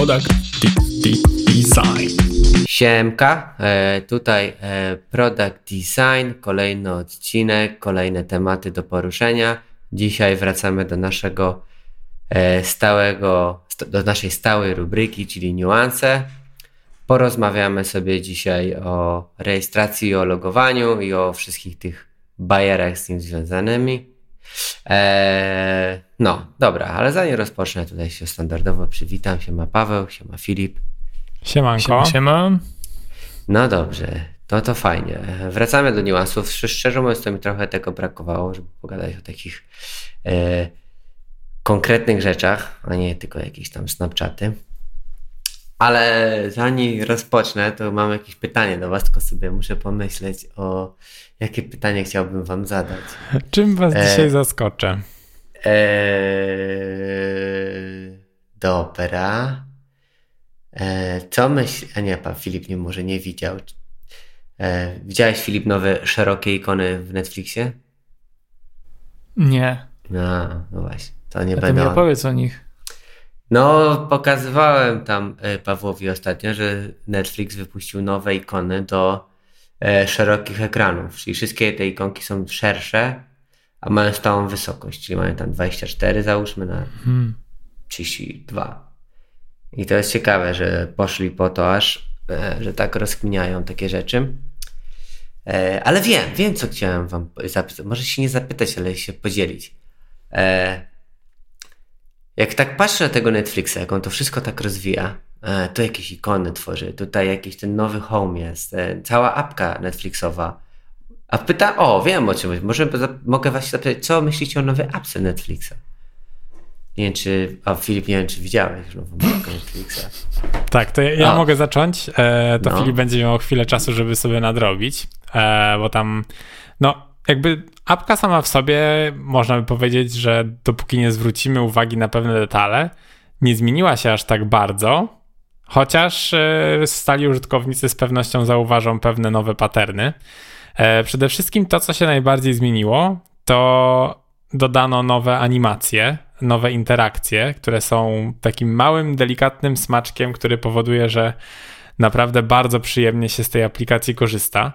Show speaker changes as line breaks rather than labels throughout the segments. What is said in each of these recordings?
Product Design.
Siemka, e, tutaj e, Product Design, kolejny odcinek, kolejne tematy do poruszenia. Dzisiaj wracamy do naszego e, stałego, do naszej stałej rubryki, czyli niuanse. Porozmawiamy sobie dzisiaj o rejestracji, o logowaniu i o wszystkich tych bajerach z tym związanymi. Eee, no, dobra, ale zanim rozpocznę, tutaj się standardowo przywitam. Siema Paweł, siema Filip.
Siemanko. Siema, siema.
No dobrze, to to fajnie. Wracamy do niuansów. Szczerze mówiąc, to mi trochę tego brakowało, żeby pogadać o takich e, konkretnych rzeczach, a nie tylko jakieś tam snapchaty. Ale zanim rozpocznę, to mam jakieś pytanie do Was, tylko sobie muszę pomyśleć o jakie pytanie chciałbym Wam zadać.
Czym Was e, dzisiaj zaskoczę? E,
dobra. E, co myśl... A nie, pan Filip nie może nie widział. E, widziałeś, Filip, nowe szerokie ikony w Netflixie?
Nie.
No, no właśnie. To nie
A
będę...
To mi opowiedz o nich.
No, pokazywałem tam Pawłowi ostatnio, że Netflix wypuścił nowe ikony do szerokich ekranów. Czyli wszystkie te ikonki są szersze, a mają stałą wysokość. Czyli mają tam 24, załóżmy na hmm. 32. I to jest ciekawe, że poszli po to aż, e, że tak rozkminiają takie rzeczy. E, ale wiem, wiem, co chciałem wam zapytać. Może się nie zapytać, ale się podzielić. E, jak tak patrzę na tego Netflixa, jak on to wszystko tak rozwija, e, to jakieś ikony tworzy, tutaj jakiś ten nowy home jest, e, cała apka Netflixowa. A pyta, o, wiem o czym, może mogę was zapytać, co myślicie o nowej apce Netflixa? Nie wiem, czy, a Filip, nie wiem, czy widziałeś nową apkę Netflixa.
Tak, to ja, ja mogę zacząć, e, to no. Filip będzie miał chwilę czasu, żeby sobie nadrobić, bo tam, no, jakby apka sama w sobie, można by powiedzieć, że dopóki nie zwrócimy uwagi na pewne detale, nie zmieniła się aż tak bardzo, chociaż e, stali użytkownicy z pewnością zauważą pewne nowe paterny. E, przede wszystkim to, co się najbardziej zmieniło, to dodano nowe animacje, nowe interakcje, które są takim małym, delikatnym smaczkiem, który powoduje, że naprawdę bardzo przyjemnie się z tej aplikacji korzysta.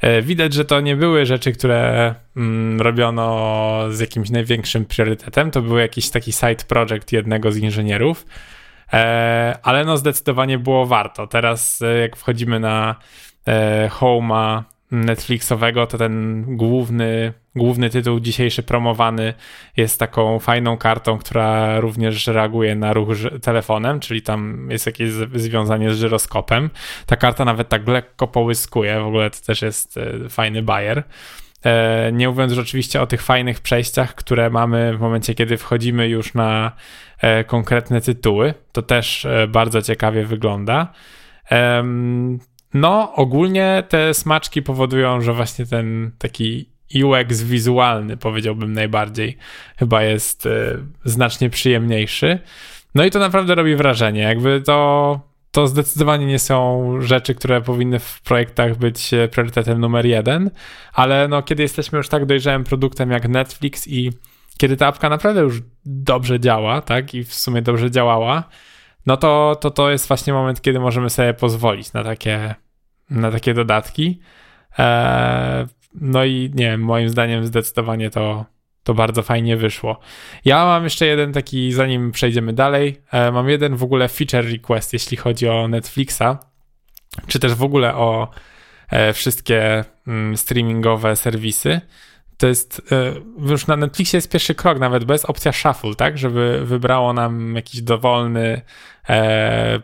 E, widać, że to nie były rzeczy, które mm, robiono z jakimś największym priorytetem. To był jakiś taki side project jednego z inżynierów, ale no zdecydowanie było warto. Teraz, e, jak wchodzimy na Home'a Netflixowego, to ten główny, główny tytuł dzisiejszy promowany jest taką fajną kartą, która również reaguje na ruch telefonem, czyli tam jest jakieś związanie z żyroskopem. Ta karta nawet tak lekko połyskuje, w ogóle to też jest e, fajny bajer. E, nie mówiąc oczywiście o tych fajnych przejściach, które mamy w momencie, kiedy wchodzimy już na e, konkretne tytuły. To też bardzo ciekawie wygląda. No, ogólnie te smaczki powodują, że właśnie ten taki UX wizualny, powiedziałbym najbardziej, chyba jest znacznie przyjemniejszy. No i to naprawdę robi wrażenie. Jakby to, to zdecydowanie nie są rzeczy, które powinny w projektach być e, priorytetem numer jeden, ale no, kiedy jesteśmy już tak dojrzałym produktem jak Netflix i kiedy ta apka naprawdę już dobrze działa, tak, i w sumie dobrze działała, no to, to to jest właśnie moment, kiedy możemy sobie pozwolić na takie na takie dodatki. E, no i nie wiem, moim zdaniem zdecydowanie to, to bardzo fajnie wyszło. Ja mam jeszcze jeden taki, zanim przejdziemy dalej, e, mam jeden w ogóle feature request, jeśli chodzi o Netflixa, czy też w ogóle o e, wszystkie mm, streamingowe serwisy to jest, e, już na Netflixie jest pierwszy krok, nawet bez opcja shuffle, tak, żeby wybrało nam jakiś dowolny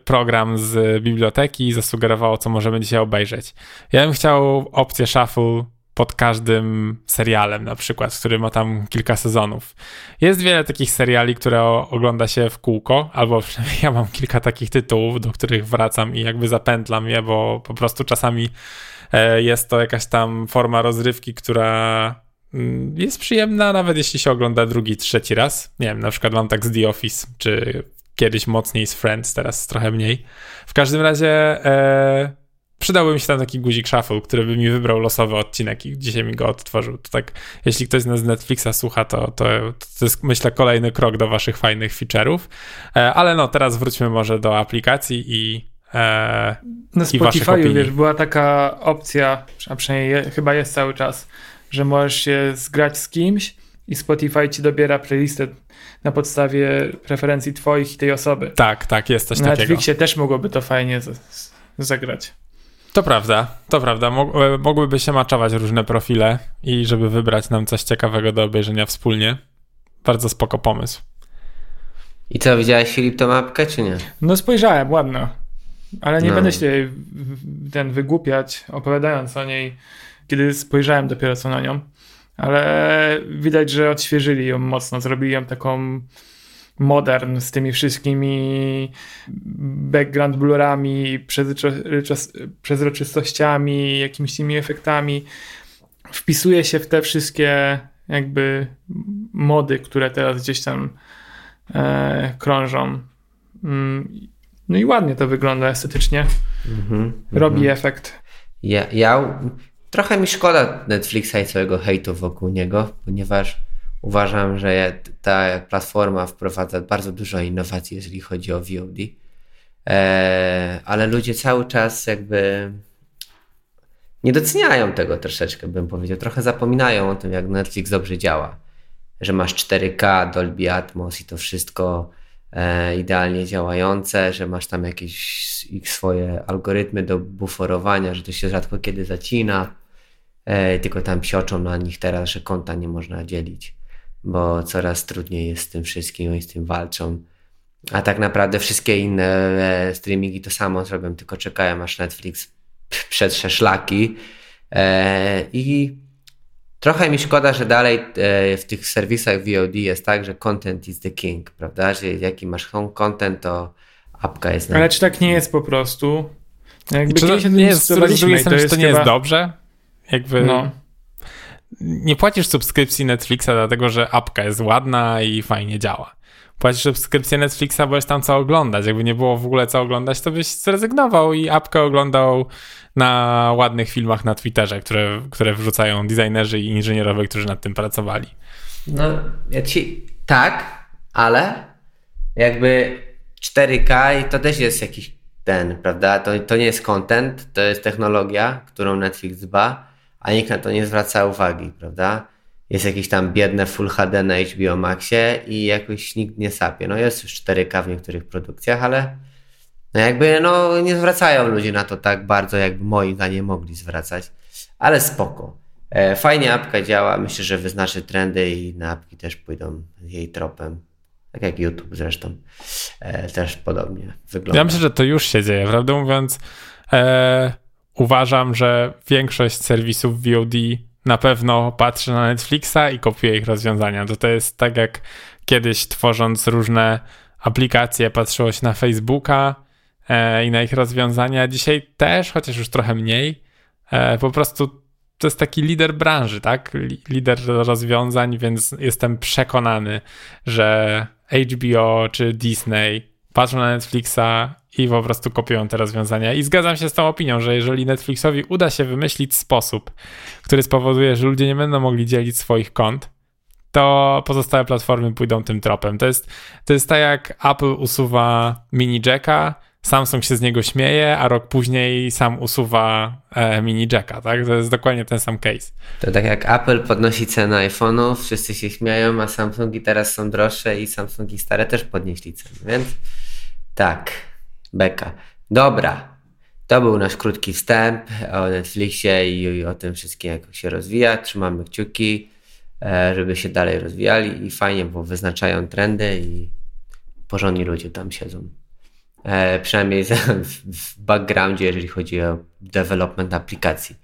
program z biblioteki i zasugerowało, co możemy dzisiaj obejrzeć. Ja bym chciał opcję shuffle pod każdym serialem, na przykład, który ma tam kilka sezonów. Jest wiele takich seriali, które ogląda się w kółko, albo przynajmniej ja mam kilka takich tytułów, do których wracam i jakby zapętlam je, bo po prostu czasami e, jest to jakaś tam forma rozrywki, która Mm, jest przyjemna, nawet jeśli się ogląda drugi, trzeci raz. Nie wiem, na przykład mam tak z The Office, czy kiedyś mocniej z Friends, teraz trochę mniej. W każdym razie e, przydałby mi się tam taki guzik shuffle, który by mi wybrał losowy odcinek i dzisiaj mi go odtworzył. To tak, jeśli ktoś z Netflixa słucha, to, to, to jest myślę kolejny krok do waszych fajnych feature'ów. E, ale no, teraz wróćmy może do aplikacji i e,
Na Spotify, wiesz, była taka opcja, a przynajmniej chyba jest cały czas, że możesz się zgrać z kimś i Spotify ci dobiera playlistę na podstawie preferencji twoich i tej osoby.
Tak, tak, jest coś
na
takiego.
Na Netflixie też mogłoby to fajnie z, z, zagrać.
To prawda, to prawda. E, mogłyby się maczować różne profile i żeby wybrać nam coś ciekawego do obejrzenia wspólnie. Bardzo spoko pomysł.
I co, widziałeś Filip tą mapkę, czy nie?
No spojrzałem, ładno. Ale nie no. będę się ten wygłupiać, opowiadając o niej, kiedy spojrzałem dopiero co na nią. Ale widać, że odświeżyli ją mocno, zrobili ją taką modern z tymi wszystkimi background blurami, przezroczystościami, jakimiś tymi efektami. Wpisuje się w te wszystkie jakby mody, które teraz gdzieś tam e, krążą. Mm, no i ładnie to wygląda estetycznie. Mm-hmm, Robi mm-hmm. efekt.
Ja, ja, trochę mi szkoda Netflixa i całego hejtu wokół niego, ponieważ Uważam, że ta platforma wprowadza bardzo dużo innowacji, jeżeli chodzi o VOD, e, ale ludzie cały czas jakby nie doceniają tego troszeczkę, bym powiedział. Trochę zapominają o tym, jak Netflix dobrze działa. Że masz 4K, Dolby Atmos i to wszystko e, idealnie działające, że masz tam jakieś ich swoje algorytmy do buforowania, że to się rzadko kiedy zacina, e, tylko tam psioczą na nich teraz, że konta nie można dzielić bo coraz trudniej jest z tym wszystkim i z tym walczą. A tak naprawdę wszystkie inne e, streamingi to samo zrobią, tylko czekają aż Netflix przetrze szlaki. E, I trochę mi szkoda, że dalej e, w tych serwisach VOD jest tak, że content is the king, prawda? Że jaki masz home content, to apka jest...
Ale czy tak nie jest po prostu?
Jakby czy to nie jest, z drugiej strony, to, to nie jest dobrze? Jakby... No nie płacisz subskrypcji Netflixa dlatego, że apka jest ładna i fajnie działa. Płacisz subskrypcję Netflixa, bo jest tam co oglądać. Jakby nie było w ogóle co oglądać, to byś zrezygnował i apkę oglądał na ładnych filmach na Twitterze, które, które wrzucają designerzy i inżynierowie, którzy nad tym pracowali.
No, ja ci tak, ale jakby 4K i to też jest jakiś ten, prawda? To, to nie jest content, to jest technologia, którą Netflix dba a nikt na to nie zwraca uwagi, prawda? Jest jakieś tam biedne Full HD na HBO Maxie i jakoś nikt nie sapie. No jest już 4K w niektórych produkcjach, ale no jakby no nie zwracają ludzie na to tak bardzo, jakby moi zdaniem mogli zwracać. Ale spoko. E, fajnie apka działa, myślę, że wyznaczy trendy i na apki też pójdą jej tropem. Tak jak YouTube zresztą e, też podobnie wygląda.
Ja myślę, że to już się dzieje. Prawdę mówiąc, e, uważam, że większość serwisów VOD na pewno patrzy na Netflixa i kopiuje ich rozwiązania. To to jest tak jak kiedyś tworząc różne aplikacje patrzyło się na Facebooka e, i na ich rozwiązania. Dzisiaj też, chociaż już trochę mniej. E, po prostu to jest taki lider branży, tak? Lider rozwiązań, więc jestem przekonany, że HBO czy Disney patrzą na Netflixa i po prostu kopiują te rozwiązania. I zgadzam się z tą opinią, że jeżeli Netflixowi uda się wymyślić sposób, który spowoduje, że ludzie nie będą mogli dzielić swoich kont, to pozostałe platformy pójdą tym tropem. To jest, to jest tak jak Apple usuwa mini jacka, Samsung się z niego śmieje, a rok później sam usuwa e, mini jacka, tak? To jest dokładnie ten sam case.
To tak jak Apple podnosi cenę iPhone'ów, wszyscy się śmieją, a Samsungi teraz są droższe i Samsungi stare też podnieśli cenę, więc tak. Beka. Dobra. To był nasz krótki wstęp o Netflixie i o tym wszystkim, jak się rozwija. Trzymamy kciuki, e, żeby się dalej rozwijali i fajnie, bo wyznaczają trendy i porządni ludzie tam siedzą. E, przynajmniej w backgroundzie, jeżeli chodzi o development aplikacji.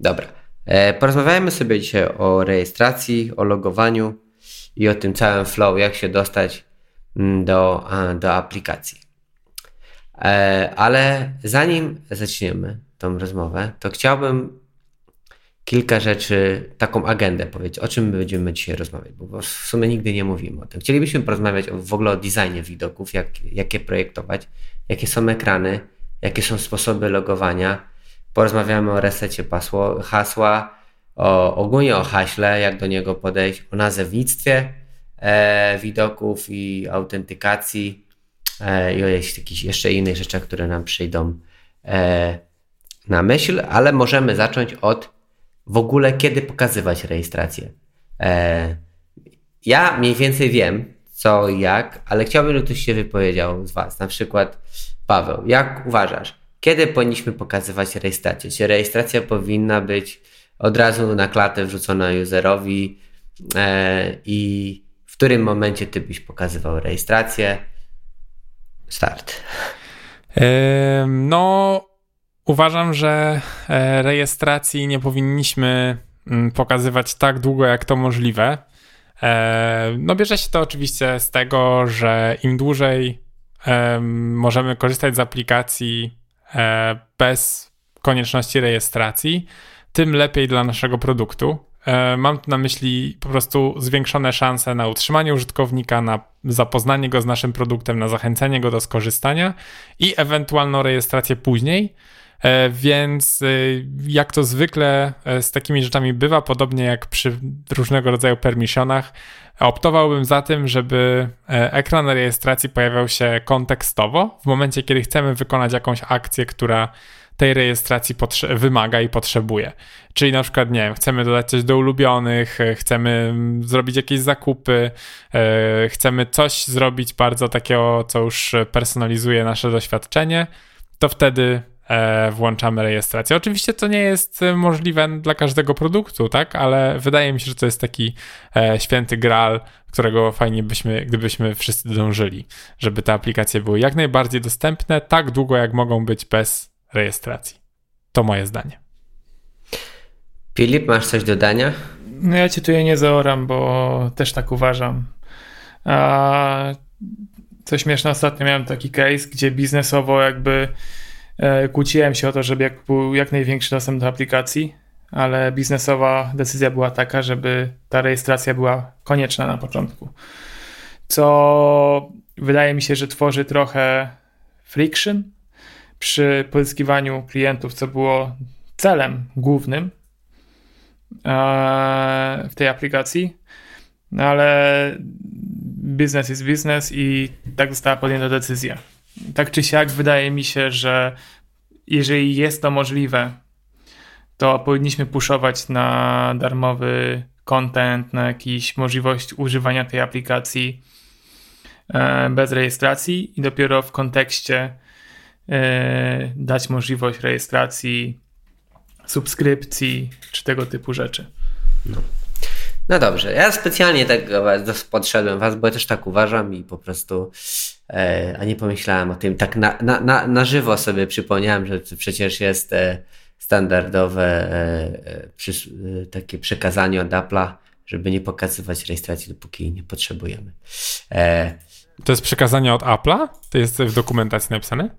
Dobra. E, porozmawiajmy sobie dzisiaj o rejestracji, o logowaniu i o tym całym flow, jak się dostać mm, do, do aplikacji. E, ale zanim zaczniemy tą rozmowę, to chciałbym kilka rzeczy, taką agendę powiedzieć, o czym będziemy dzisiaj rozmawiać, bo w sumie nigdy nie mówimy o tym. Chcielibyśmy porozmawiać w ogóle o designie widoków, jak, jakie projektować, jakie są ekrany, jakie są sposoby logowania, porozmawiamy o resecie pasło, hasła, o, ogólnie o haśle, jak do niego podejść, o nazewnictwie e, widoków i autentykacji e, i o jakichś jeszcze innych rzeczach, które nam przyjdą e, na myśl, ale możemy zacząć od w ogóle kiedy pokazywać rejestrację. E, ja mniej więcej wiem, co i jak, ale chciałbym, żeby ktoś się wypowiedział z Was. Na przykład Paweł, jak uważasz, kiedy powinniśmy pokazywać rejestrację? Czy rejestracja powinna być od razu na klatę wrzucona userowi e, i w którym momencie Ty byś pokazywał rejestrację? Start.
No, uważam, że e, rejestracji nie powinniśmy mm, pokazywać tak długo, jak to możliwe. E, no bierze się to oczywiście z tego, że im dłużej możemy korzystać z aplikacji e, bez konieczności rejestracji, tym lepiej dla naszego produktu. E, mam tu na myśli po prostu zwiększone szanse na utrzymanie użytkownika, na zapoznanie go z naszym produktem, na zachęcenie go do skorzystania i ewentualną rejestrację później. E, więc e, jak to zwykle e, z takimi rzeczami bywa, podobnie jak przy różnego rodzaju permissionach, optowałbym za tym, żeby ekran rejestracji pojawiał się kontekstowo w momencie, kiedy chcemy wykonać jakąś akcję, która tej rejestracji wymaga i potrzebuje. Czyli na przykład, nie wiem, chcemy dodać coś do ulubionych, chcemy mm, zrobić jakieś zakupy, chcemy coś zrobić bardzo takiego, co już personalizuje nasze doświadczenie, to wtedy E, włączamy rejestrację. Oczywiście to nie jest możliwe dla każdego produktu, tak, ale wydaje mi się, że to jest taki e, święty graal, którego fajnie byśmy, gdybyśmy wszyscy dążyli, żeby te aplikacje były jak najbardziej dostępne, tak długo jak mogą być bez rejestracji. To moje zdanie.
Filip, masz coś do dania?
No ja cię tu nie zaoram, bo też tak uważam. A co śmieszne, ostatnio miałem taki case, gdzie biznesowo jakby E, kłóciłem się o to, żeby jak był jak największy dostęp do aplikacji, ale biznesowa decyzja była taka, żeby ta rejestracja była konieczna na początku. Co wydaje mi się, że tworzy trochę friction przy pozyskiwaniu klientów, co było celem głównym e, w tej aplikacji. No ale biznes jest biznes i tak została podjęta decyzja tak czy siak wydaje mi się, że jeżeli jest to możliwe, to powinniśmy puszować na darmowy content, na jakąś możliwość używania tej aplikacji e, bez rejestracji i dopiero w kontekście e, dać możliwość rejestracji, subskrypcji czy tego typu rzeczy.
No. No dobrze, ja specjalnie tak podszedłem was, bo ja też tak uważam i po prostu a nie pomyślałem o tym. Tak na, na, na, na żywo sobie przypomniałem, że to przecież jest e, standardowe e, przy, takie przekazanie od Apple'a, żeby nie pokazywać rejestracji, dopóki jej nie potrzebujemy.
To jest przekazanie od Apple'a? To jest w dokumentacji napisane?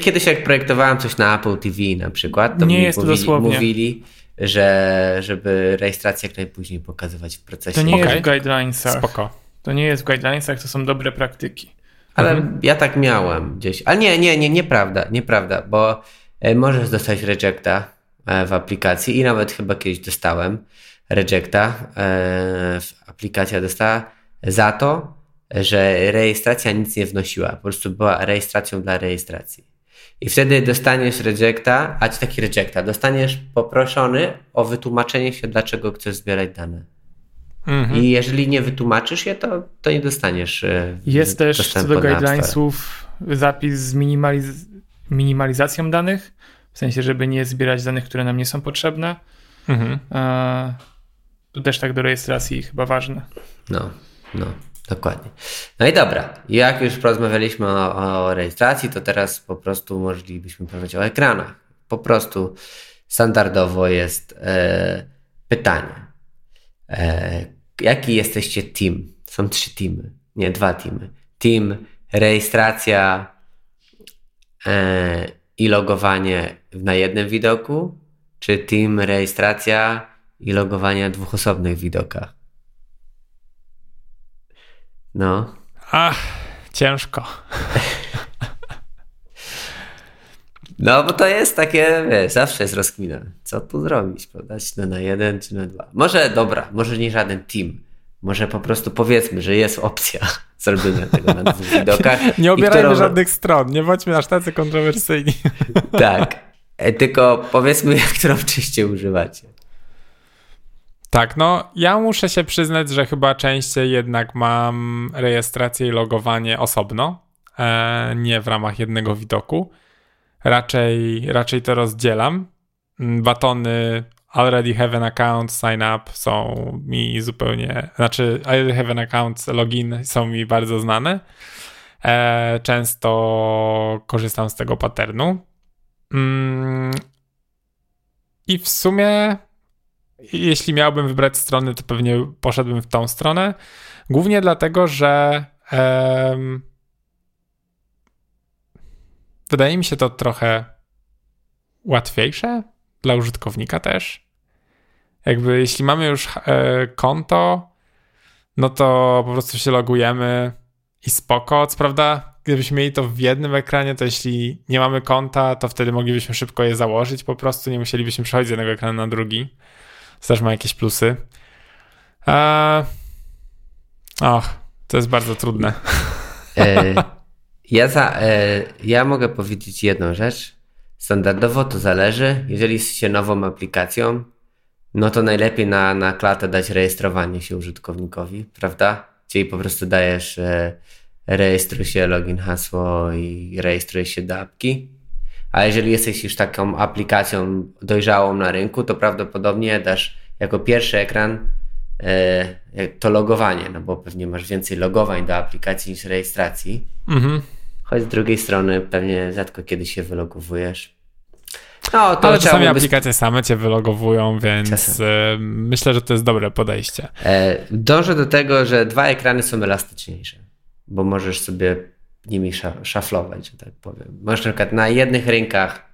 Kiedyś jak projektowałem coś na Apple TV na przykład, to
nie jest
mówili,
dosłownie.
mówili że żeby rejestrację jak najpóźniej pokazywać w procesie.
To nie okay. jest w guidelinesach.
Spoko.
To nie jest w guidelinesach, to są dobre praktyki.
Ale mhm. ja tak miałem gdzieś. Ale nie, nie, nie, nieprawda, nieprawda, bo e, możesz dostać rejecta e, w aplikacji i nawet chyba kiedyś dostałem rejecta. E, aplikacja dostała za to, że rejestracja nic nie wnosiła. Po prostu była rejestracją dla rejestracji. I wtedy dostaniesz rejecta, a ci taki rejecta, dostaniesz poproszony o wytłumaczenie się, dlaczego chcesz zbierać dane. Mhm. I jeżeli nie wytłumaczysz je, to, to nie dostaniesz. E,
Jest też co do guidelinesów zapis z minimaliz minimalizacją danych, w sensie, żeby nie zbierać danych, które nam nie są potrzebne. Mhm. E, to też tak do rejestracji chyba ważne.
No, no. Dokładnie. No i dobra, jak już porozmawialiśmy o, o rejestracji, to teraz po prostu moglibyśmy powiedzieć o ekranach. Po prostu standardowo jest e, pytanie. E, jaki jesteście team? Są trzy teamy, nie dwa teamy. Team rejestracja e, i logowanie na jednym widoku, czy team rejestracja i logowanie na dwóch osobnych widokach? No.
Ach, ciężko.
No, bo to jest takie, wiesz, zawsze jest rozkmina. Co tu zrobić, prawda? Czy no na jeden, czy na dwa. Może, dobra, może nie żaden team. Może po prostu powiedzmy, że jest opcja zrobienia tego na dwóch widokach.
nie obierajmy którą... żadnych stron, nie bądźmy aż tacy kontrowersyjni.
tak, e, tylko powiedzmy, którą częściej używacie.
Tak, no ja muszę się przyznać, że chyba częściej jednak mam rejestrację i logowanie osobno, e, nie w ramach jednego widoku. Raczej, raczej to rozdzielam. Mm, batony already have an account, sign up są mi zupełnie, znaczy already have an account, login są mi bardzo znane. E, często korzystam z tego patternu. Mm, I w sumie jeśli miałbym wybrać stronę, to pewnie poszedłbym w tą stronę. Głównie dlatego, że wydaje mi się to trochę łatwiejsze dla użytkownika też. Jakby jeśli mamy już e, konto, no to po prostu się logujemy i spoko. Co prawda, gdybyśmy mieli to w jednym ekranie, to jeśli nie mamy konta, to wtedy moglibyśmy szybko je założyć po prostu, nie musielibyśmy przechodzić z jednego ekranu na drugi też ma jakieś plusy. Eee... Och, to jest bardzo trudne.
E, ja, za, e, ja mogę powiedzieć jedną rzecz. Standardowo to zależy. Jeżeli jesteście nową aplikacją, no to najlepiej na, na klatę dać rejestrowanie się użytkownikowi, prawda? Czyli po prostu dajesz e, rejestruj się, login, hasło i rejestruj się do apki. A jeżeli jesteś już taką aplikacją dojrzałą na rynku, to prawdopodobnie dasz jako pierwszy ekran e, to logowanie, no bo pewnie masz więcej logowań do aplikacji niż rejestracji. Mhm. Choć z drugiej strony pewnie rzadko kiedy się wylogowujesz.
No, to Ale czasami aplikacje same cię wylogowują, więc Czasem. E, myślę, że to jest dobre podejście.
E, dążę do tego, że dwa ekrany są elastyczniejsze, bo możesz sobie nimi szaflować, że tak powiem. Możesz na przykład na jednych rynkach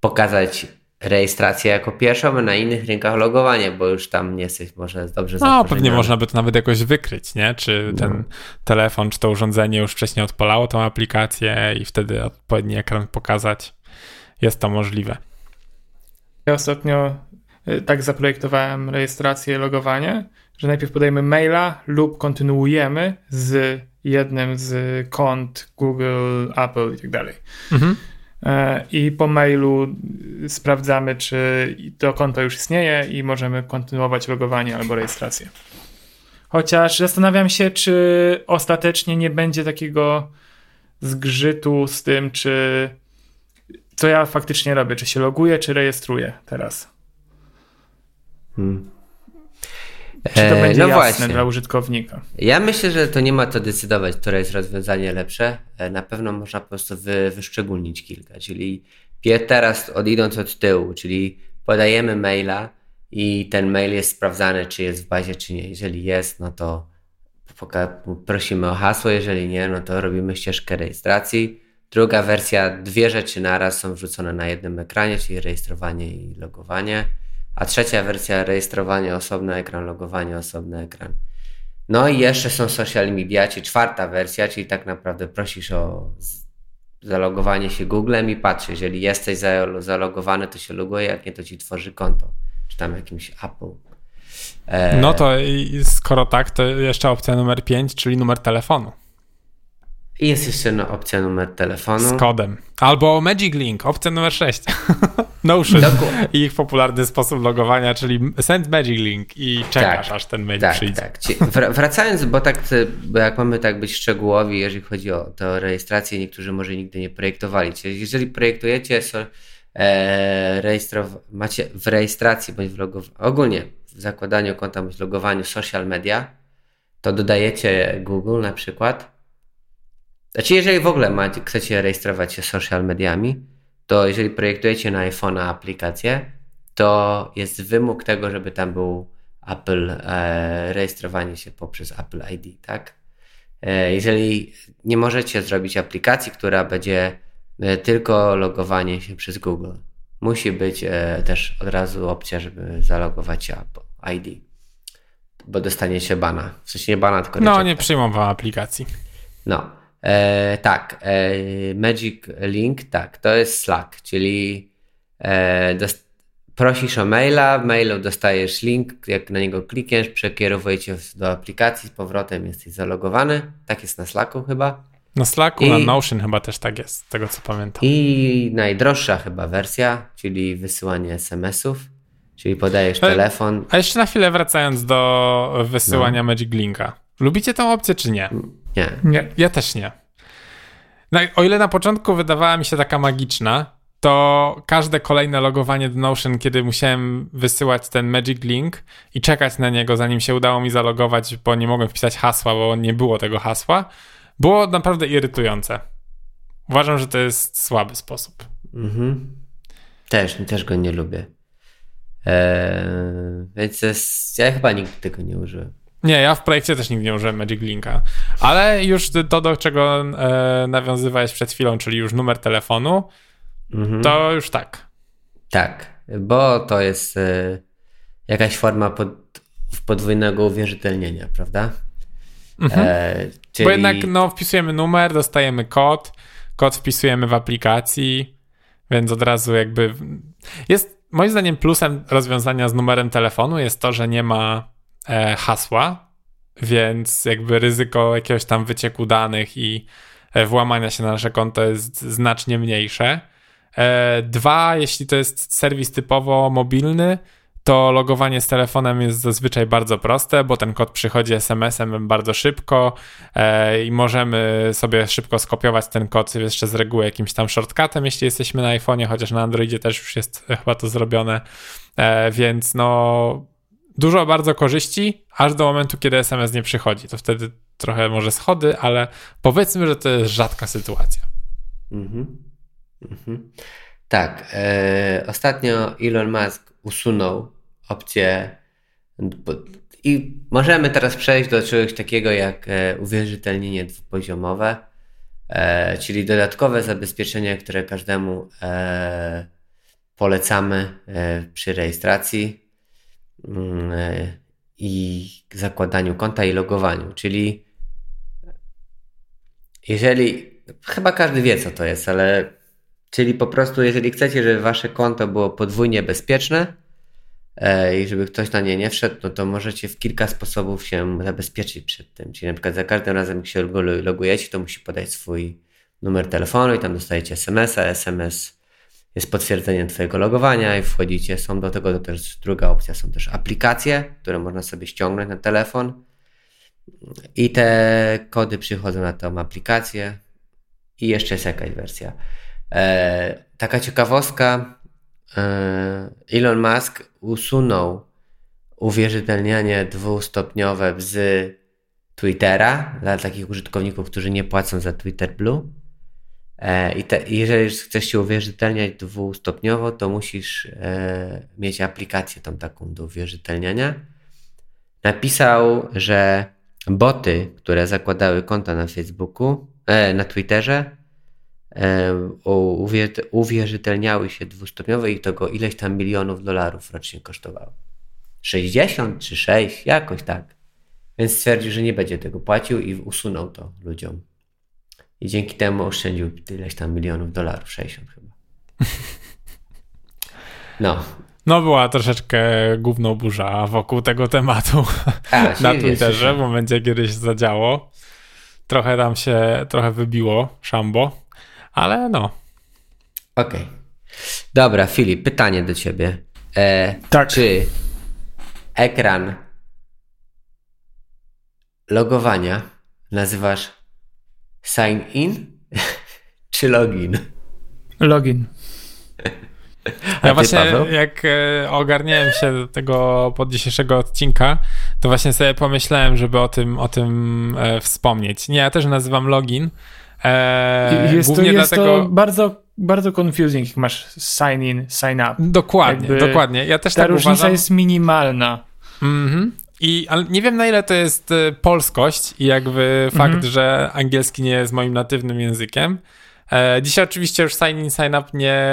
pokazać rejestrację jako pierwszą, a na innych rynkach logowanie, bo już tam nie jesteś może dobrze
No, pewnie można by to nawet jakoś wykryć, nie? Czy ten no. telefon, czy to urządzenie już wcześniej odpalało tą aplikację i wtedy odpowiedni ekran pokazać. Jest to możliwe.
Ja ostatnio y, tak zaprojektowałem rejestrację, logowanie, że najpierw podajemy maila lub kontynuujemy z jednym z kont Google, Apple i tak dalej. Mhm. E, I po mailu sprawdzamy, czy to konto już istnieje i możemy kontynuować logowanie albo rejestrację. Chociaż zastanawiam się, czy ostatecznie nie będzie takiego zgrzytu z tym, czy co ja faktycznie robię, czy się loguję, czy rejestruję teraz. Hmm. Czy to e, będzie no jasne właśnie. dla użytkownika?
Ja myślę, że to nie ma to decydować, które jest rozwiązanie lepsze. E, na pewno można po prostu wy, wyszczególnić kilka, czyli teraz odidąc od tyłu, czyli podajemy maila i ten mail jest sprawdzany, czy jest w bazie, czy nie. Jeżeli jest, no to prosimy o hasło, jeżeli nie, no to robimy ścieżkę rejestracji. Druga wersja, dwie rzeczy naraz są wrzucone na jednym ekranie, czyli rejestrowanie i logowanie a trzecia wersja rejestrowanie osobny ekran, logowanie osobny ekran. No i jeszcze są social media, czyli czwarta wersja, czyli tak naprawdę prosisz o zalogowanie się Googlem i patrz, jeżeli jesteś zalogowany, to się loguje, jak nie, to ci tworzy konto, czy tam jakimś Apple.
E... No to skoro tak, to jeszcze opcja numer 5, czyli numer telefonu.
I jest jeszcze no, opcja numer telefonu.
Z kodem. Albo Magic Link, opcja numer 6. Notion i ich popularny sposób logowania, czyli send Magic Link i czekasz, tak, aż ten mail
tak,
przyjdzie.
Tak. Wracając, bo tak, bo jak mamy tak być szczegółowi, jeżeli chodzi o tę rejestrację, niektórzy może nigdy nie projektowali. Czyli jeżeli projektujecie, so, e, rejestrow- macie w rejestracji bądź w logowaniu, ogólnie w zakładaniu konta bądź logowaniu social media, to dodajecie Google na przykład, znaczy, jeżeli w ogóle macie, chcecie rejestrować się social mediami, to jeżeli projektujecie na iPhone'a aplikację, to jest wymóg tego, żeby tam był Apple, e, rejestrowanie się poprzez Apple ID, tak? E, jeżeli nie możecie zrobić aplikacji, która będzie e, tylko logowanie się przez Google, musi być e, też od razu opcja, żeby zalogować się Apple ID, bo dostaniecie bana. W sensie nie bana, tylko
No, nie przyjmą wam aplikacji.
No. E, tak, e, Magic Link, tak, to jest Slack, czyli e, prosisz o maila, w mailu dostajesz link, jak na niego klikniesz, przekierowuje cię do aplikacji, z powrotem jesteś zalogowany. Tak jest na Slacku chyba.
Na Slacku, I, na Notion chyba też tak jest, z tego co pamiętam.
I najdroższa chyba wersja, czyli wysyłanie SMS-ów, czyli podajesz e, telefon.
A jeszcze na chwilę wracając do wysyłania no. Magic Linka. Lubicie tę opcję czy nie?
Nie.
nie. Ja też nie. No, o ile na początku wydawała mi się taka magiczna, to każde kolejne logowanie do Notion, kiedy musiałem wysyłać ten Magic Link i czekać na niego, zanim się udało mi zalogować, bo nie mogłem wpisać hasła, bo nie było tego hasła, było naprawdę irytujące. Uważam, że to jest słaby sposób. Mhm.
Też, też go nie lubię. Eee, więc jest, ja chyba nigdy tego nie użyłem.
Nie, ja w projekcie też nigdy nie użyłem Magic Linka. Ale już to, do czego e, nawiązywałeś przed chwilą, czyli już numer telefonu, mhm. to już tak.
Tak, bo to jest e, jakaś forma pod, podwójnego uwierzytelnienia, prawda?
Mhm. E, czyli... Bo jednak no, wpisujemy numer, dostajemy kod, kod wpisujemy w aplikacji, więc od razu jakby jest moim zdaniem plusem rozwiązania z numerem telefonu jest to, że nie ma hasła, więc jakby ryzyko jakiegoś tam wycieku danych i e, włamania się na nasze konto jest znacznie mniejsze. E, dwa, jeśli to jest serwis typowo mobilny, to logowanie z telefonem jest zazwyczaj bardzo proste, bo ten kod przychodzi SMS-em bardzo szybko e, i możemy sobie szybko skopiować ten kod jeszcze z reguły jakimś tam shortcutem, jeśli jesteśmy na iPhone'ie, chociaż na Androidzie też już jest chyba to zrobione, e, więc no dużo bardzo korzyści, aż do momentu, kiedy SMS nie przychodzi. To wtedy trochę może schody, ale powiedzmy, że to jest rzadka sytuacja. Mhm.
Mhm. Tak. E, ostatnio Elon Musk usunął opcję i możemy teraz przejść do czegoś takiego jak e, uwierzytelnienie dwupoziomowe, e, czyli dodatkowe zabezpieczenie, które każdemu e, polecamy e, przy rejestracji i zakładaniu konta i logowaniu. Czyli jeżeli, chyba każdy wie co to jest, ale czyli po prostu jeżeli chcecie, żeby wasze konto było podwójnie bezpieczne e, i żeby ktoś na nie nie wszedł, no to możecie w kilka sposobów się zabezpieczyć przed tym. Czyli na przykład za każdym razem jak się logujecie, to musi podać swój numer telefonu i tam dostajecie SMS-a, SMS jest potwierdzenie Twojego logowania i wchodzicie. Są do tego też druga opcja, są też aplikacje, które można sobie ściągnąć na telefon i te kody przychodzą na tą aplikację i jeszcze jest jakaś wersja. E, taka ciekawostka, e, Elon Musk usunął uwierzytelnianie dwustopniowe z Twittera dla takich użytkowników, którzy nie płacą za Twitter Blue I te, jeżeli chcesz się uwierzytelniać dwustopniowo, to musisz e, mieć aplikację tą taką do uwierzytelniania. Napisał, że boty, które zakładały konta na Facebooku, e, na Twitterze, uwierzytelniały się dwustopniowo i to go ileś tam milionów dolarów rocznie kosztowało. 60 czy 6, jakoś tak. Więc stwierdził, że nie będzie tego płacił i usunął to ludziom. I dzięki temu oszczędził ileś tam milionów dolarów, 60 chyba. No.
No była troszeczkę główną burza wokół tego tematu A, na Twitterze w momencie, kiedy się zadziało. Trochę tam się, trochę wybiło szambo, ale no.
Okej. Okay. Dobra, Filip, pytanie do ciebie.
E, tak.
Czy ekran logowania nazywasz Sign in czy login?
Login.
Ja właśnie Paweł? jak e, ogarniałem się do tego pod dzisiejszego odcinka, to właśnie sobie pomyślałem, żeby o tym, o tym e, wspomnieć. Nie, ja też nazywam login.
E, jest to, jest dlatego... to bardzo, bardzo confusing, jak masz sign in, sign up.
Dokładnie, Jakby dokładnie. Ja też
ta
tak
różnica
uważam.
jest minimalna.
Mhm. I ale nie wiem na ile to jest y, polskość i jakby fakt, mhm. że angielski nie jest moim natywnym językiem. E, dzisiaj oczywiście już sign in, sign up nie,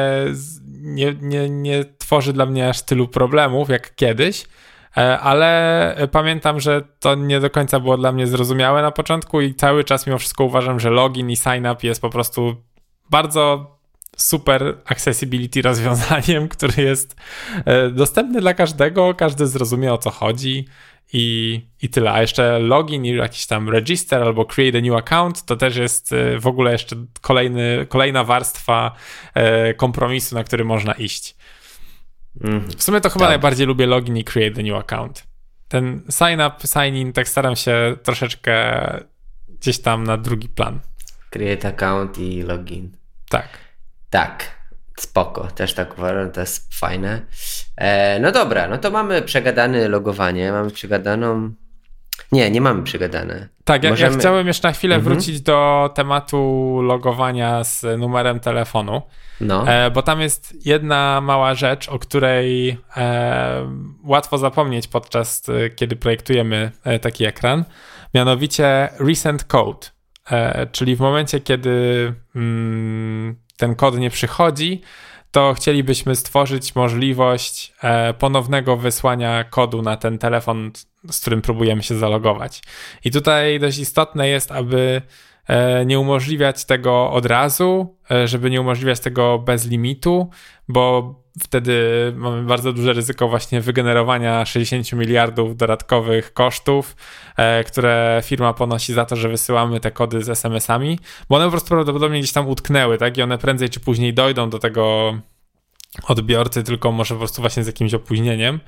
nie, nie, nie tworzy dla mnie aż tylu problemów jak kiedyś, E, ale pamiętam, że to nie do końca było dla mnie zrozumiałe na początku i cały czas mimo wszystko uważam, że login i sign up jest po prostu bardzo super accessibility rozwiązaniem, który jest e, dostępny dla każdego, każdy zrozumie o co chodzi i, i tyle. A jeszcze login i jakiś tam register albo create a new account to też jest e, w ogóle jeszcze kolejny, kolejna warstwa kompromisu, na który można iść. Mhm. W sumie to chyba tak. najbardziej lubię login i create a new account. Ten sign up, sign in, tak staram się troszeczkę gdzieś tam na drugi plan.
Create account i login.
Tak.
Tak. Spoko, też tak uważam, to jest fajne. E, no dobra, no to mamy przegadane logowanie, mamy przegadaną. Nie, nie mamy przegadane.
Tak, ja, Możemy... ja chciałem jeszcze na chwilę mhm. wrócić do tematu logowania z numerem telefonu. No. E, bo tam jest jedna mała rzecz, o której e, łatwo zapomnieć podczas e, kiedy projektujemy e, taki ekran, mianowicie recent code. E, czyli w momencie, kiedy mm, ten kod nie przychodzi, to chcielibyśmy stworzyć możliwość e, ponownego wysłania kodu na ten telefon, z którym próbujemy się zalogować. I tutaj dość istotne jest, aby nie umożliwiać tego od razu, e, żeby nie umożliwiać tego bez limitu, bo wtedy mamy bardzo duże ryzyko właśnie wygenerowania 60 miliardów dodatkowych kosztów, e, które firma ponosi za to, że wysyłamy te kody z SMS-ami, bo one po prostu prawdopodobnie gdzieś tam utknęły, tak? I one prędzej czy później dojdą do tego odbiorcy, tylko może po prostu właśnie z jakimś opóźnieniem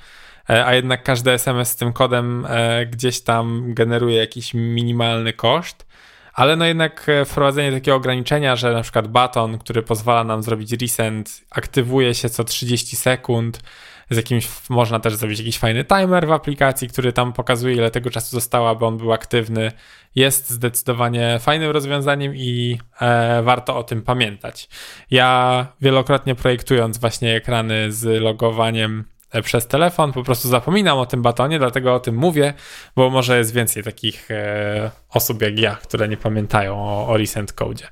a jednak każdy SMS z tym kodem gdzieś tam generuje jakiś minimalny koszt ale no jednak e, wprowadzenie takiego ograniczenia, że na przykład baton, który pozwala nam zrobić resend, aktywuje się co 30 sekund, z jakimś, można też zrobić jakiś fajny timer w aplikacji, który tam pokazuje, ile tego czasu zostało, aby on był aktywny. Jest zdecydowanie fajnym rozwiązaniem i e, warto o tym pamiętać. Ja wielokrotnie projektując właśnie ekrany z logowaniem przez telefon, po prostu zapominam o tym batonie, dlatego o tym mówię, bo może jest więcej takich e, osób jak ja, które nie pamiętają o, o recent code.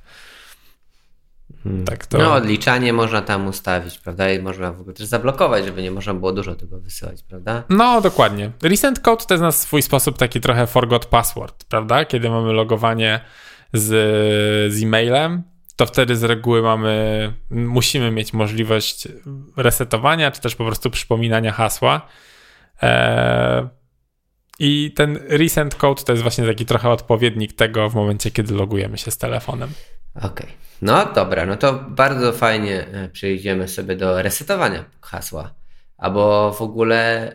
Hmm. Tak to... No, odliczanie można tam ustawić, prawda? I można w ogóle też zablokować, żeby nie można było dużo tego wysyłać, prawda?
No, dokładnie. Recent code to jest na swój sposób taki trochę forgot password, prawda? Kiedy mamy logowanie z, z e-mailem, to wtedy z reguły mamy, musimy mieć możliwość resetowania, czy też po prostu przypominania hasła. Eee, I ten recent code to jest właśnie taki trochę odpowiednik tego w momencie, kiedy logujemy się z telefonem.
Okej. Okay. No dobra, no to bardzo fajnie e, przejdziemy sobie do resetowania hasła, albo w ogóle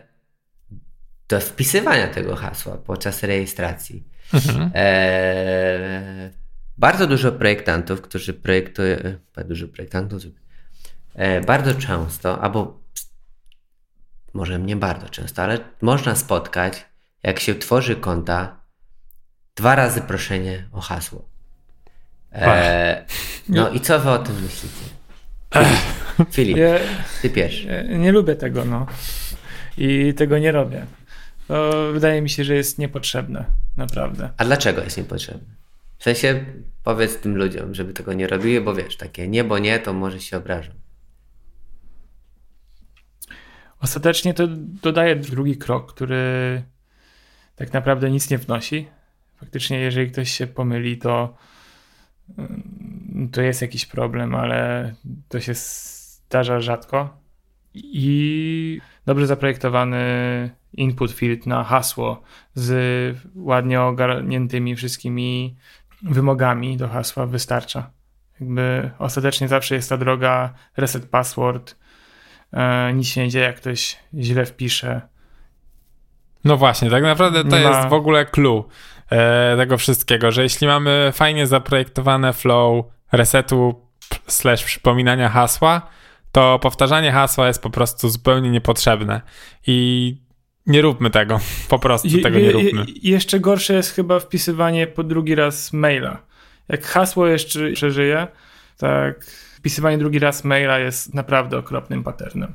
do wpisywania tego hasła podczas rejestracji. Mhm. Eee, bardzo dużo projektantów, którzy projektują, e, dużo projektantów, e, bardzo często, albo może nie bardzo często, ale można spotkać, jak się tworzy konta, dwa razy proszenie o hasło. E, no i co wy o tym myślicie? Filip, ja, ty pierwszy.
Nie lubię tego, no. I tego nie robię. To wydaje mi się, że jest niepotrzebne, naprawdę.
A dlaczego jest niepotrzebne? W sensie powiedz tym ludziom, żeby tego nie robili, bo wiesz, takie nie, bo nie, to może się obrażą.
Ostatecznie to dodaje drugi krok, który tak naprawdę nic nie wnosi. Faktycznie, jeżeli ktoś się pomyli, to, mm, to jest jakiś problem, ale to się zdarza rzadko. I dobrze zaprojektowany input field na hasło z ładnie ogarniętymi wszystkimi wymogami do hasła wystarcza. Jakby ostatecznie zawsze jest ta droga reset password, e, nic się nie dzieje, jak ktoś źle wpisze.
No właśnie, tak naprawdę to jest w ogóle clue e, tego wszystkiego, że jeśli mamy fajnie zaprojektowane flow resetu slash przypominania hasła, to powtarzanie hasła jest po prostu zupełnie niepotrzebne. I nie róbmy tego. Po prostu je, tego nie róbmy.
Je, jeszcze gorsze jest chyba wpisywanie po drugi raz maila. Jak hasło jeszcze przeżyje, tak wpisywanie drugi raz maila jest naprawdę okropnym patternem.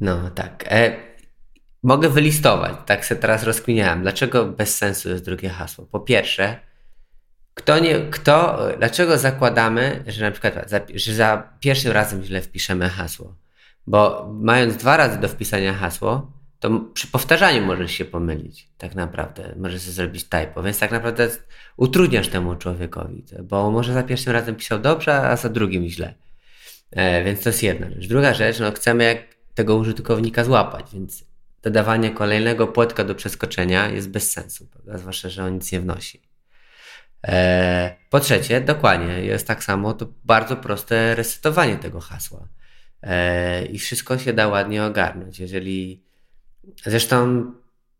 No tak. E, mogę wylistować, tak się teraz rozkminiałem. Dlaczego bez sensu jest drugie hasło? Po pierwsze, kto nie, kto, dlaczego zakładamy, że na przykład za, że za pierwszym razem źle wpiszemy hasło? Bo mając dwa razy do wpisania hasło, to przy powtarzaniu możesz się pomylić, tak naprawdę. Możesz sobie zrobić typo, więc tak naprawdę utrudniasz temu człowiekowi, bo może za pierwszym razem pisał dobrze, a za drugim źle. E, więc to jest jedna rzecz. Druga rzecz, no chcemy jak tego użytkownika złapać, więc dodawanie kolejnego płotka do przeskoczenia jest bez sensu, prawda? zwłaszcza, że on nic nie wnosi. E, po trzecie, dokładnie, jest tak samo to bardzo proste resetowanie tego hasła. E, I wszystko się da ładnie ogarnąć. Jeżeli zresztą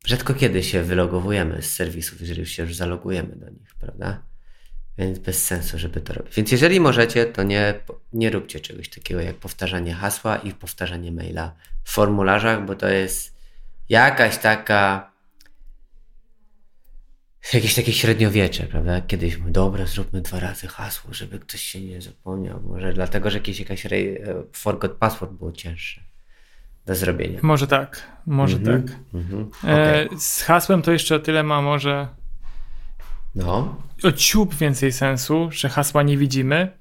rzadko kiedy się wylogowujemy z serwisów, jeżeli już się już zalogujemy do nich, prawda? Więc bez sensu, żeby to robić. Więc jeżeli możecie, to nie, nie róbcie czegoś takiego jak powtarzanie hasła i powtarzanie maila w formularzach, bo to jest jakaś taka jakieś takie średniowiecze, prawda? Kiedyś my, dobra, zróbmy dwa razy hasło, żeby ktoś się nie zapomniał. Może dlatego, że jakieś jakaś re... forgot password było cięższe do zrobienia.
Może tak, może mm -hmm. tak. Mm -hmm. okay. e, z hasłem to jeszcze o tyle ma może
no.
o ciup więcej sensu, że hasła nie widzimy,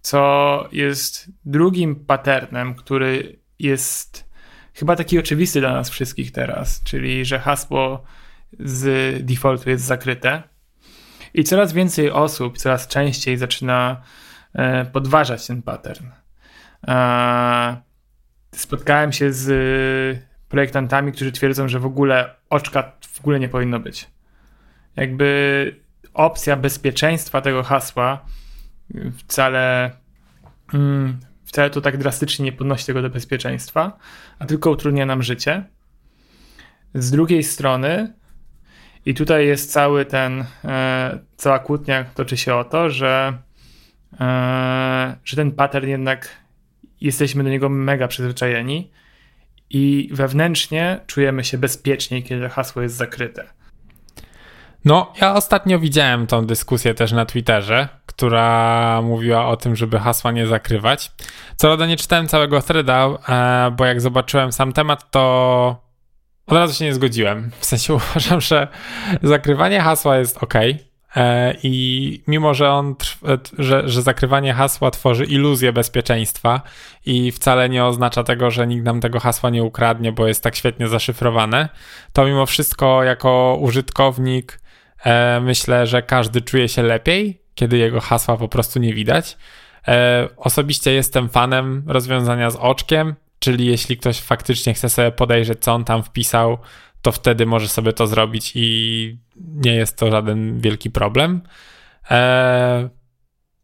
co jest drugim patternem, który jest chyba taki oczywisty dla nas wszystkich teraz, czyli że hasło z defaultu jest zakryte. I coraz więcej osób, coraz częściej zaczyna e, podważać ten pattern. E, spotkałem się z projektantami, którzy twierdzą, że w ogóle oczka w ogóle nie powinno być. Jakby opcja bezpieczeństwa tego hasła wcale, mm, wcale to tak drastycznie nie podnosi tego do bezpieczeństwa, a tylko utrudnia nam życie. Z drugiej strony, i tutaj jest cały ten, e, cała kłótnia toczy się o to, że, e, że ten pattern jednak jesteśmy do niego mega przyzwyczajeni i wewnętrznie czujemy się bezpieczniej, kiedy hasło jest zakryte.
No, ja ostatnio widziałem tą dyskusję też na Twitterze, która mówiła o tym, żeby hasła nie zakrywać. Co prawda nie czytałem całego threada, e, bo jak zobaczyłem sam temat, to od razu się nie zgodziłem. W sensie uważam, że zakrywanie hasła jest ok. E, I mimo, że on, e, że, że zakrywanie hasła tworzy iluzję bezpieczeństwa i wcale nie oznacza tego, że nikt nam tego hasła nie ukradnie, bo jest tak świetnie zaszyfrowane, to mimo wszystko jako użytkownik e, myślę, że każdy czuje się lepiej, kiedy jego hasła po prostu nie widać. Osobiście jestem fanem rozwiązania z oczkiem Czyli jeśli ktoś faktycznie chce sobie podejrzeć, co on tam wpisał, to wtedy może sobie to zrobić i nie jest to żaden wielki problem. Eee,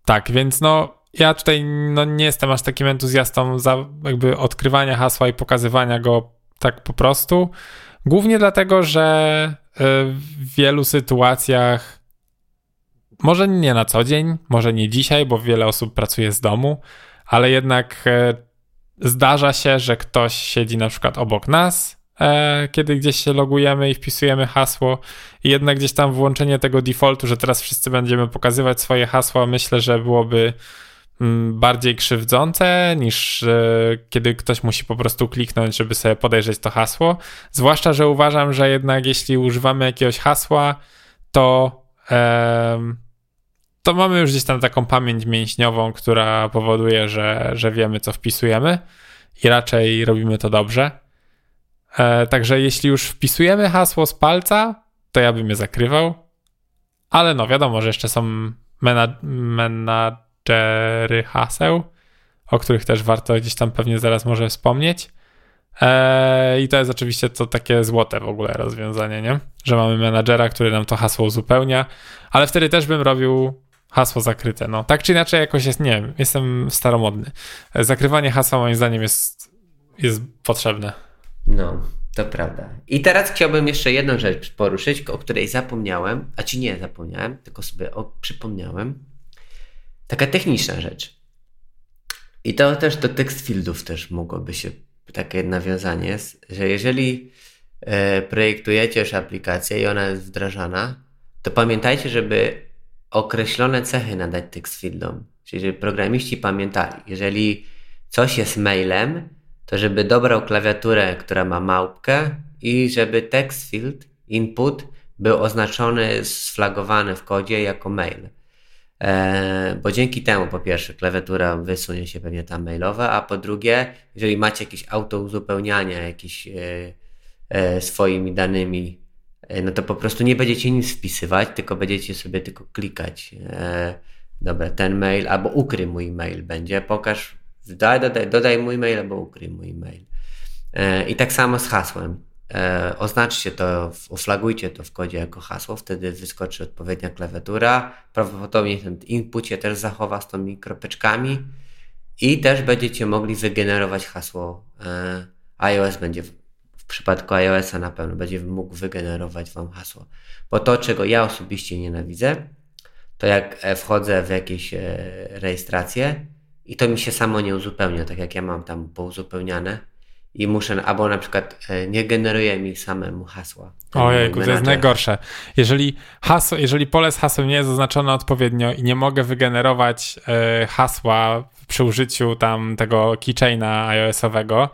tak, więc no ja tutaj no, nie jestem aż takim entuzjastą za jakby odkrywania hasła i pokazywania go tak po prostu. Głównie dlatego, że e, w wielu sytuacjach, może nie na co dzień, może nie dzisiaj, bo wiele osób pracuje z domu, ale jednak e, zdarza się, że ktoś siedzi na przykład obok nas, kiedy gdzieś się logujemy i wpisujemy hasło i jednak gdzieś tam włączenie tego defaultu, że teraz wszyscy będziemy pokazywać swoje hasła, myślę, że byłoby mm, bardziej krzywdzące niż e, kiedy ktoś musi po prostu kliknąć, żeby sobie podejrzeć to hasło. Zwłaszcza, że uważam, że jednak jeśli używamy jakiegoś hasła, to to mamy już gdzieś tam taką pamięć mięśniową, która powoduje, że, że wiemy, co wpisujemy i raczej robimy to dobrze. E, także jeśli już wpisujemy hasło z palca, to ja bym je zakrywał. Ale no wiadomo, że jeszcze są menadżery haseł, o których też warto gdzieś tam pewnie zaraz może wspomnieć. E, I to jest oczywiście to takie złote w ogóle rozwiązanie, nie? Że mamy menadżera, który nam to hasło uzupełnia, ale wtedy też bym robił hasło zakryte. No, tak czy inaczej jakoś jest, nie wiem, jestem staromodny. Zakrywanie hasła moim zdaniem jest, jest potrzebne.
No, to prawda. I teraz chciałbym jeszcze jedną rzecz poruszyć, o której zapomniałem, a ci nie zapomniałem, tylko sobie o, przypomniałem. Taka techniczna rzecz. I to też do text fieldów też mogłoby się takie nawiązanie, że jeżeli e, projektujecie już aplikację i ona jest wdrażana, to pamiętajcie, żeby określone cechy nadać text fieldom. Czyli żeby programiści pamiętali, jeżeli coś jest mailem, to żeby dobrał klawiaturę, która ma małpkę i żeby text field, input był oznaczony, sflagowany w kodzie jako mail. E, bo dzięki temu, po pierwsze, klawiatura wysunie się pewnie tam mailowa, a po drugie, jeżeli macie jakieś auto uzupełniania, e, e, swoimi danymi, e, no to po prostu nie będziecie nic wpisywać, tylko będziecie sobie tylko klikać. E, dobra, ten mail, albo ukryj mój mail będzie, pokaż, dodaj, dodaj, dodaj mój mail, albo ukryj mój mail. E, I tak samo z hasłem. E, oznaczcie to, oflagujcie to w kodzie jako hasło, wtedy wyskoczy odpowiednia klawiatura. Prawdopodobnie ten input się też zachowa z tymi kropeczkami i też będziecie mogli wygenerować hasło. E, iOS będzie, w przypadku iOS-a na pewno będzie mógł wygenerować Wam hasło. Bo to, czego ja osobiście nienawidzę, to jak wchodzę w jakieś rejestracje i to mi się samo nie uzupełnia, tak jak ja mam tam pouzupełniane i muszę, albo na przykład e, nie generuje mi samemu hasła.
Ojej, to jest najgorsze. Jeżeli, hasło, jeżeli pole z hasłem nie jest oznaczone odpowiednio i nie mogę wygenerować e, hasła przy użyciu tam tego keychaina iOS-owego,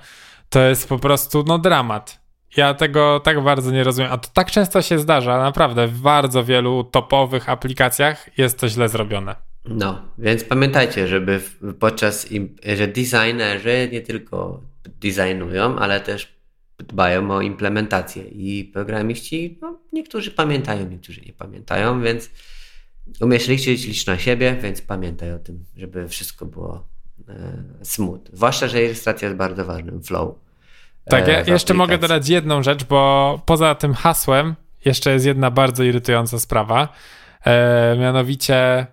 to jest po prostu no dramat. Ja tego tak bardzo nie rozumiem, a to tak często się zdarza, naprawdę w bardzo wielu topowych aplikacjach jest to źle zrobione.
No, więc pamiętajcie, żeby podczas, że designerzy nie tylko designują, ale też dbają o implementację i programiści, no, niektórzy pamiętają, niektórzy nie pamiętają, więc umiesz liczyć, licz na siebie, więc pamiętaj o tym, żeby wszystko było e, smooth. Zwłaszcza, że rejestracja jest bardzo ważnym flow.
Tak, ja jeszcze mogę dodać jedną rzecz, bo poza tym hasłem jeszcze jest jedna bardzo irytująca sprawa. E, mianowicie e,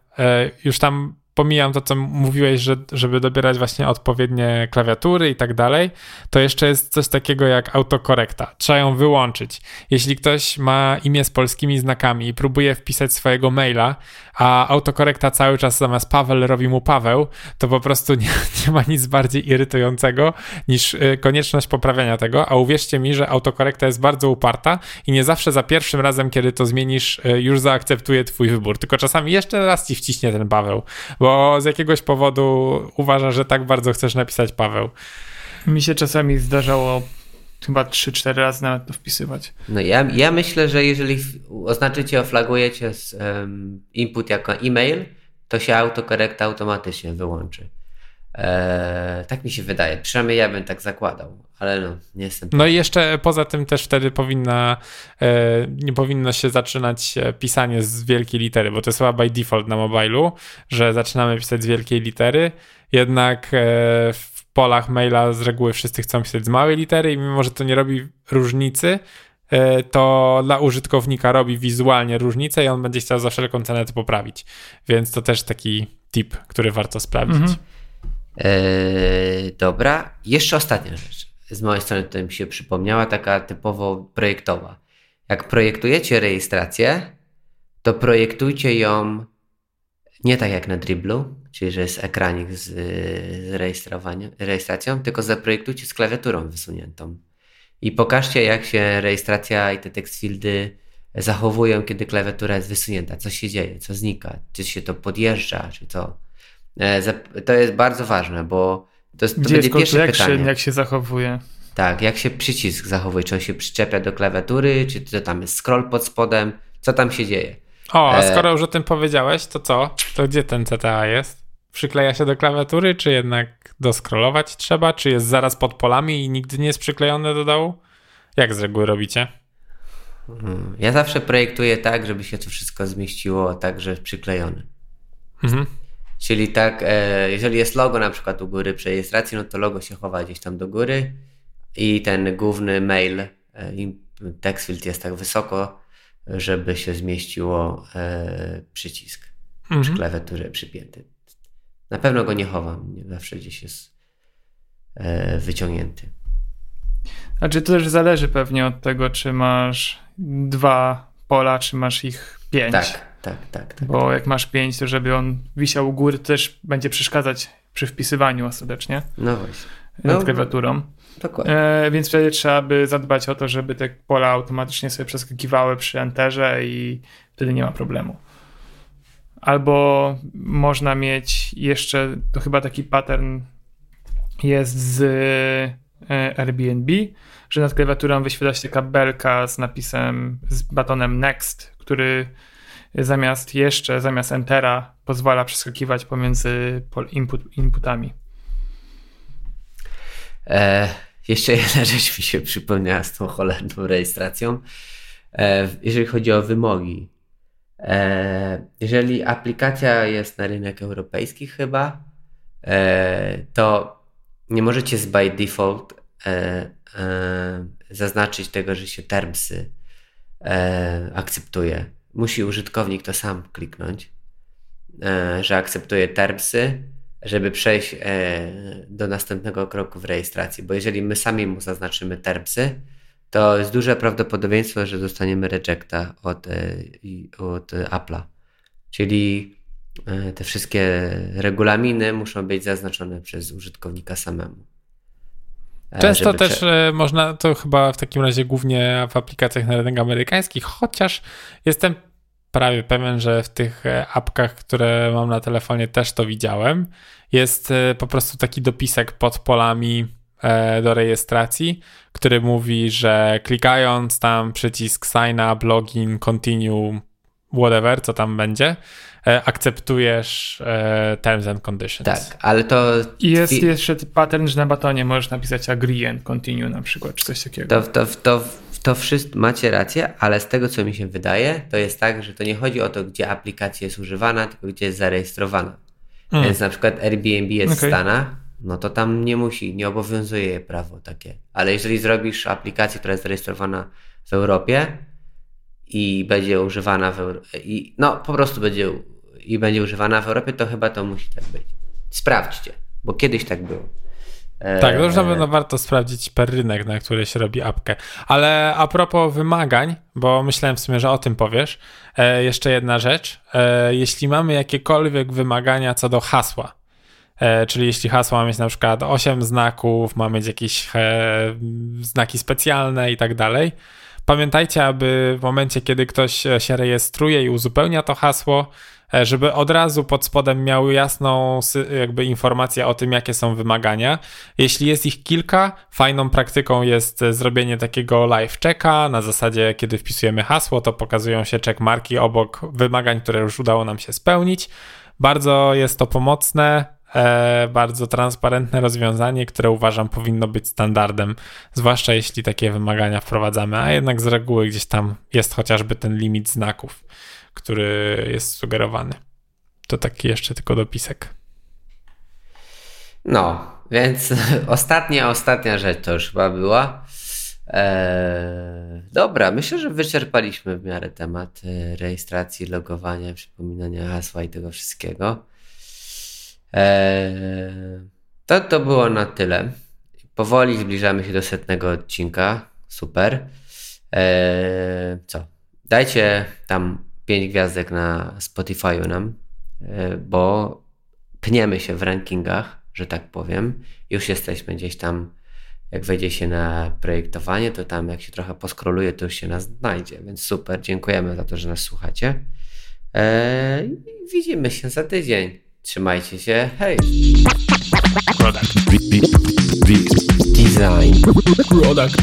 już tam pomijam to, co mówiłeś, że, żeby dobierać właśnie odpowiednie klawiatury i tak dalej, to jeszcze jest coś takiego jak autokorekta. Trzeba ją wyłączyć. Jeśli ktoś ma imię z polskimi znakami i próbuje wpisać swojego maila, a autokorekta cały czas zamiast Paweł robi mu Paweł, to po prostu nie, nie ma nic bardziej irytującego niż y, konieczność poprawiania tego, a uwierzcie mi, że autokorekta jest bardzo uparta i nie zawsze za pierwszym razem, kiedy to zmienisz, y, już zaakceptuje twój wybór, tylko czasami jeszcze raz ci wciśnie ten Paweł, bo z jakiegoś powodu uważa, że tak bardzo chcesz napisać Paweł.
Mi się czasami zdarzało chyba 3-4 razy nawet to wpisywać.
No ja, ja myślę, że jeżeli oznaczycie, oflagujecie z, um, input jako e-mail, to się autokorekta automatycznie wyłączy. Eee, tak mi się wydaje. Przynajmniej ja bym tak zakładał, ale no, nie jestem.
No i jeszcze poza tym też wtedy powinna, e, nie powinno się zaczynać e, pisanie z wielkiej litery, bo to jest chyba by default na mobilu, że zaczynamy pisać z wielkiej litery, jednak e, w polach maila z reguły wszyscy chcą pisać z małej litery i mimo, że to nie robi różnicy, to dla użytkownika robi wizualnie różnicę i on będzie chciał za wszelką cenę to poprawić. Więc to też taki tip, który warto sprawdzić. Mhm.
Eee, dobra, jeszcze ostatnia rzecz. Z mojej strony to mi się przypomniała, taka typowo projektowa. Jak projektujecie rejestrację, to projektujcie ją nie tak jak na Dribblu, czyli że jest ekranik z, z rejestracją, tylko zaprojektujcie z klawiaturą wysuniętą. I pokażcie, jak się rejestracja i te text fieldy zachowują, kiedy klawiatura jest wysunięta. Co się dzieje, co znika, czy się to podjeżdża, czy co. E, to jest bardzo ważne, bo to, jest, to
Gdzie będzie jest pierwsze pytanie. jak się zachowuje?
Tak, jak się przycisk zachowuje, czy on się przyczepia do klawiatury, czy to tam jest scroll pod spodem, co tam się dzieje.
O, a e, skoro już o tym powiedziałeś, to co? To gdzie ten CTA jest? Przykleja się do klawiatury, czy jednak doskrolować trzeba? Czy jest zaraz pod polami i nigdy nie jest przyklejony do dołu? Jak z reguły robicie?
Hmm, ja zawsze projektuję tak, żeby się to wszystko zmieściło także przyklejone. Mhm. Czyli tak, e, jeżeli jest logo na przykład u góry przy rejestracji, no to logo się chowa gdzieś tam do góry i ten główny mail, e, text field jest tak wysoko, żeby się zmieściło e, przycisk mhm. przy klawiaturze przypięty. Na pewno go nie chowam, nie zawsze gdzieś jest wyciągnięty.
Znaczy to też zależy pewnie od tego, czy masz dwa pola, czy masz ich pięć.
Tak tak, tak, tak.
Bo
tak.
jak masz pięć, to żeby on wisiał u góry, to też będzie przeszkadzać przy wpisywaniu ostatecznie.
No właśnie.
Nad no, klawiaturą.
Dokładnie. E,
więc wtedy trzeba by zadbać o to, żeby te pola automatycznie sobie przeskakiwały przy enterze i wtedy nie ma problemu. Albo można mieć jeszcze, to chyba taki pattern jest z e, Airbnb, że nad klawiaturą wyświetla się taka belka z napisem, z batonem next, który zamiast jeszcze, zamiast entera pozwala przeskakiwać pomiędzy input, inputami.
E, jeszcze jedna rzecz mi się przypomniała z tą cholerną rejestracją. E, jeżeli chodzi o wymogi. E, jeżeli aplikacja jest na rynek europejski chyba, e, to nie możecie z by default zaznaczyć tego, że się termsy akceptuje. Musi użytkownik to sam kliknąć, że akceptuje termsy żeby przejść do następnego kroku w rejestracji, bo jeżeli my sami mu zaznaczymy termsy, to jest duże prawdopodobieństwo, że dostaniemy rejecta od, e, od Apple'a. Czyli e, te wszystkie regulaminy muszą być zaznaczone przez użytkownika samemu.
E, Często też prze... można, to chyba w takim razie głównie w aplikacjach na rynek amerykański, chociaż jestem prawie pewien, że w tych apkach, które mam na telefonie też to widziałem, jest po prostu taki dopisek pod polami E, do rejestracji, który mówi, że klikając tam przycisk sign up, login, continue, whatever, co tam będzie, e, akceptujesz e, terms and conditions.
Tak, ale to...
I jest jeszcze pattern, że na batonie możesz napisać agree and continue na przykład, czy coś takiego.
To, to, to, to wszystko, macie rację, ale z tego, co mi się wydaje, to jest tak, że to nie chodzi o to, gdzie aplikacja jest używana, tylko gdzie jest zarejestrowana. Hmm. Więc na przykład Airbnb jest okay. w Stanach, no to tam nie musi, nie obowiązuje je prawo takie. Ale jeżeli zrobisz aplikację, która jest zarejestrowana w Europie i będzie używana w Euro... i no po prostu będzie i będzie używana w Europie, to chyba to musi tak być. Sprawdźcie, bo kiedyś tak było.
Tak, to już na pewno warto sprawdzić per rynek, na który się robi apkę. Ale a propos wymagań, bo myślałem w sumie, że o tym powiesz, e, jeszcze jedna rzecz. E, jeśli mamy jakiekolwiek wymagania co do hasła, E, czyli jeśli hasło ma mieć na przykład 8 znaków, ma mieć jakieś e, znaki specjalne i tak dalej. Pamiętajcie, aby w momencie, kiedy ktoś się rejestruje i uzupełnia to hasło, e, żeby od razu pod spodem miał jasną jakby informację o tym, jakie są wymagania. Jeśli jest ich kilka, fajną praktyką jest zrobienie takiego live checka. Na zasadzie, kiedy wpisujemy hasło, to pokazują się checkmarki obok wymagań, które już udało nam się spełnić. Bardzo jest to pomocne e, bardzo transparentne rozwiązanie, które uważam powinno być standardem, zwłaszcza jeśli takie wymagania wprowadzamy, a jednak z reguły gdzieś tam jest chociażby ten limit znaków, który jest sugerowany. To taki jeszcze tylko dopisek.
No, więc ostatnia, ostatnia rzecz to już chyba była. Eee, dobra, myślę, że wyczerpaliśmy w miarę temat e, rejestracji, logowania, przypominania hasła i tego wszystkiego. Eee, to, to było na tyle. Powoli zbliżamy się do setnego odcinka. Super. Eee, co? Dajcie tam 5 gwiazdek na Spotify'u nam, e, bo pniemy się w rankingach, że tak powiem. Już jesteśmy gdzieś tam, jak wejdzie się na projektowanie, to tam jak się trochę poskroluje, to już się nas znajdzie. Więc super, dziękujemy za to, że nas słuchacie. Eee, widzimy się za tydzień. Trzymajcie się, hej! Product. Design. Product.